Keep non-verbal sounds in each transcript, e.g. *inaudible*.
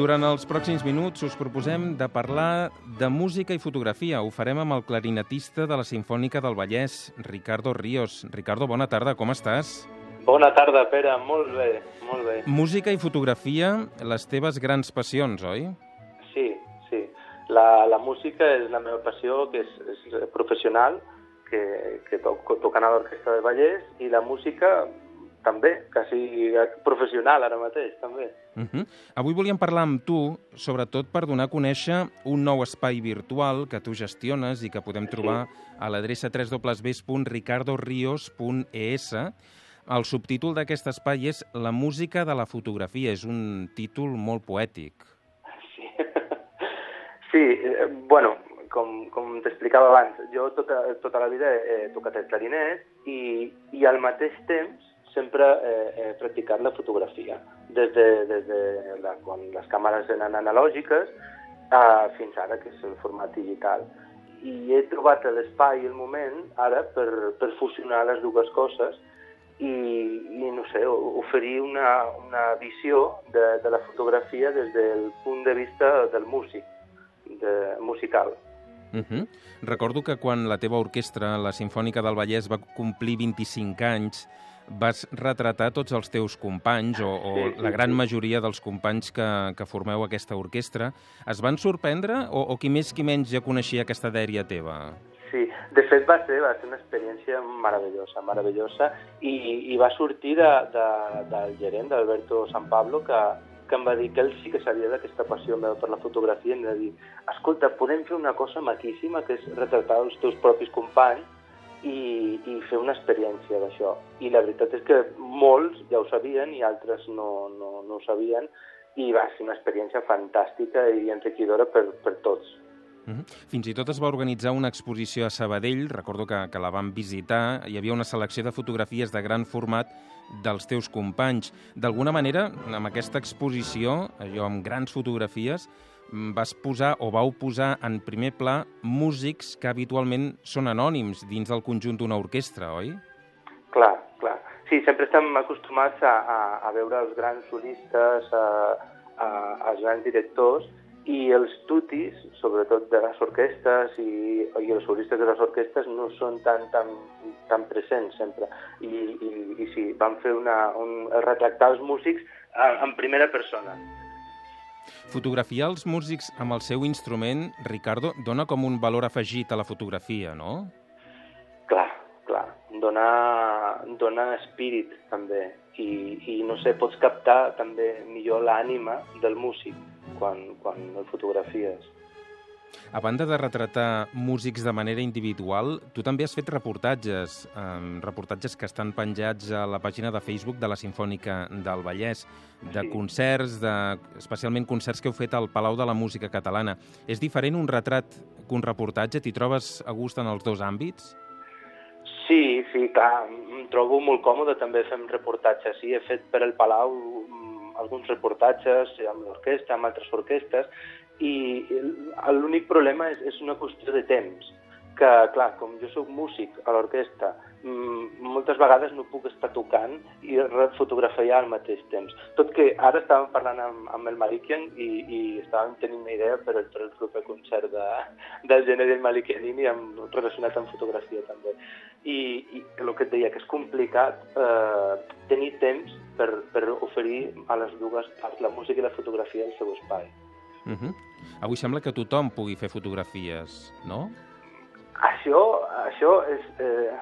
Durant els pròxims minuts us proposem de parlar de música i fotografia. Ho farem amb el clarinetista de la Sinfònica del Vallès, Ricardo Ríos. Ricardo, bona tarda, com estàs? Bona tarda, Pere. Molt bé, molt bé. Música i fotografia, les teves grans passions, oi? Sí, sí. La, la música és la meva passió, que és, és professional, que, que toc, tocant a l'Orquestra de Vallès, i la música també, quasi professional ara mateix, també. Uh -huh. Avui volíem parlar amb tu, sobretot per donar a conèixer un nou espai virtual que tu gestiones i que podem trobar sí. a l'adreça www.ricardorios.es. El subtítol d'aquest espai és La música de la fotografia. És un títol molt poètic. Sí, *laughs* sí eh, bueno, com, com t'explicava abans, jo tota, tota la vida he, he tocat el clarinet i, i al mateix temps sempre eh, he practicat la fotografia, des de, des de la, quan les càmeres eren analògiques eh, fins ara, que és el format digital. I he trobat l'espai i el moment ara per, per fusionar les dues coses i, i no sé, oferir una, una visió de, de la fotografia des del punt de vista del músic, de, musical. Uh -huh. Recordo que quan la teva orquestra, la Sinfònica del Vallès, va complir 25 anys, vas retratar tots els teus companys, o, o sí, sí, la gran sí. majoria dels companys que, que formeu aquesta orquestra. Es van sorprendre, o, o qui més qui menys ja coneixia aquesta dèria teva? Sí, de fet va ser, va ser una experiència meravellosa, meravellosa, i, i va sortir de, de, del gerent, d'Alberto San Pablo, que, que em va dir que ell sí que sabia d'aquesta passió meva per la fotografia, i em va dir, escolta, podem fer una cosa maquíssima, que és retratar els teus propis companys, i, i fer una experiència d'això. I la veritat és que molts ja ho sabien i altres no, no, no ho sabien i va ser una experiència fantàstica i enriquidora per, per tots. Mm -hmm. Fins i tot es va organitzar una exposició a Sabadell, recordo que, que la vam visitar, hi havia una selecció de fotografies de gran format dels teus companys. D'alguna manera, amb aquesta exposició, allò amb grans fotografies, Mm, vas posar o vau posar en primer pla músics que habitualment són anònims dins del conjunt d'una orquestra, oi? Clar, clar. Sí, sempre estem acostumats a, a, a veure els grans solistes, a, a, als grans directors, i els tutis, sobretot de les orquestes i, i els solistes de les orquestes, no són tan, tan, tan presents sempre. I, i, i sí, vam fer una, un, retractar els músics en primera persona. Fotografiar els músics amb el seu instrument, Ricardo, dona com un valor afegit a la fotografia, no? Clar, clar. Dona, dona espírit, també. I, I, no sé, pots captar també millor l'ànima del músic quan, quan el fotografies. A banda de retratar músics de manera individual, tu també has fet reportatges, eh, reportatges que estan penjats a la pàgina de Facebook de la Sinfònica del Vallès, de sí. concerts, de, especialment concerts que heu fet al Palau de la Música Catalana. És diferent un retrat que un reportatge? T'hi trobes a gust en els dos àmbits? Sí, sí, clar, em trobo molt còmode també fent reportatges. Sí, he fet per el Palau alguns reportatges amb l'orquestra, amb altres orquestres, i l'únic problema és, és una qüestió de temps, que, clar, com jo sóc músic a l'orquestra, moltes vegades no puc estar tocant i fotografiar al mateix temps. Tot que ara estàvem parlant amb, amb el Malikian i, i estàvem tenint una idea per el, per el proper concert de, del gènere del Malikianini amb, relacionat amb fotografia també. I, i el que et deia, que és complicat eh, tenir temps per, per oferir a les dues parts, la música i la fotografia, el seu espai. Uh -huh. Avui sembla que tothom pugui fer fotografies, no? Això, això és... Eh,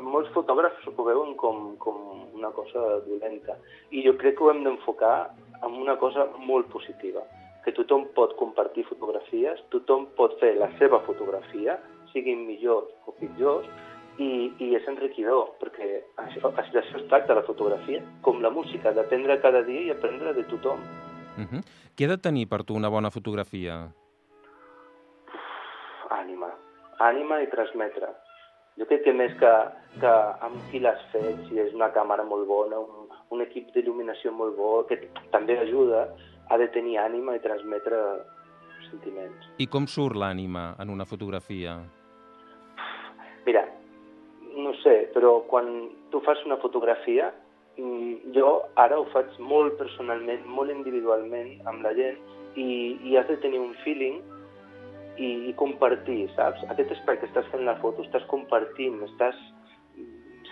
molts fotògrafs ho veuen com, com una cosa dolenta i jo crec que ho hem d'enfocar en una cosa molt positiva, que tothom pot compartir fotografies, tothom pot fer la seva fotografia siguin millors o pitjors, i, i és enriquidor, perquè això, això es tracta la fotografia, com la música, d'aprendre cada dia i aprendre de tothom. Uh -huh. Què ha de tenir per tu una bona fotografia? Uf, ànima. Ànima i transmetre. Jo crec que més que, que amb qui l'has fet, si és una càmera molt bona, un, un equip d'il·luminació molt bo, que també ajuda, ha de tenir ànima i transmetre sentiments. I com surt l'ànima en una fotografia? No sé, però quan tu fas una fotografia, mm, jo ara ho faig molt personalment, molt individualment amb la gent i, i has de tenir un feeling i, i compartir, saps? Aquest espai que estàs fent la foto, estàs compartint, estàs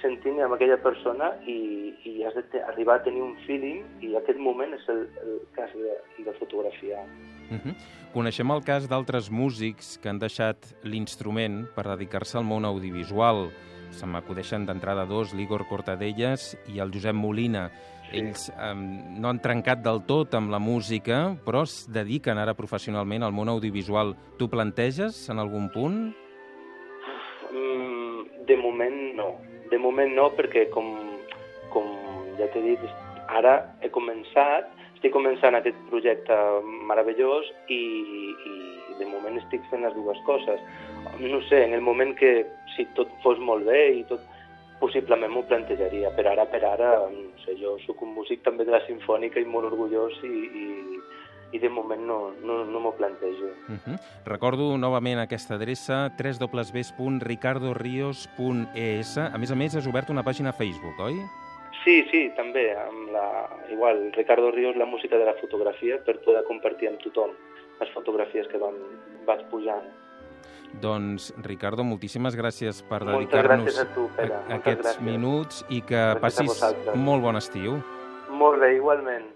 sentint amb aquella persona i, i has d'arribar a tenir un feeling i aquest moment és el, el cas de, de fotografiar. Uh -huh. Coneixem el cas d'altres músics que han deixat l'instrument per dedicar-se al món audiovisual. Se m'acudeixen d'entrada dos, l'Igor Cortadellas i el Josep Molina. Sí. Ells eh, no han trencat del tot amb la música, però es dediquen ara professionalment al món audiovisual. Tu planteges en algun punt? Mm, de moment no. De moment no, perquè com, com ja t'he dit, ara he començat, estic començant aquest projecte meravellós i, i de moment estic fent les dues coses. No sé, en el moment que si tot fos molt bé i tot possiblement m'ho plantejaria, per ara, per ara, no sé, jo sóc un músic també de la Sinfònica i molt orgullós i, i, i de moment no, no, no m'ho plantejo. Uh -huh. Recordo novament aquesta adreça www.ricardorios.es A més a més, has obert una pàgina a Facebook, oi? Sí, sí, també, amb la, igual, Ricardo Ríos, la música de la fotografia, per poder compartir amb tothom les fotografies que van, vaig pujant. Doncs, Ricardo, moltíssimes gràcies per dedicar-nos aquests gràcies. minuts i que gràcies passis molt bon estiu. Molt bé, igualment.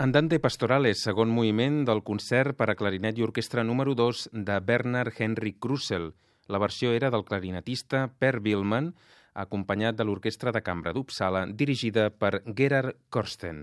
Andante Pastorales, segon moviment del concert per a clarinet i orquestra número 2 de Bernard Henry Krusel. La versió era del clarinetista Per Billman, acompanyat de l'Orquestra de Cambra d'Uppsala, dirigida per Gerard Korsten.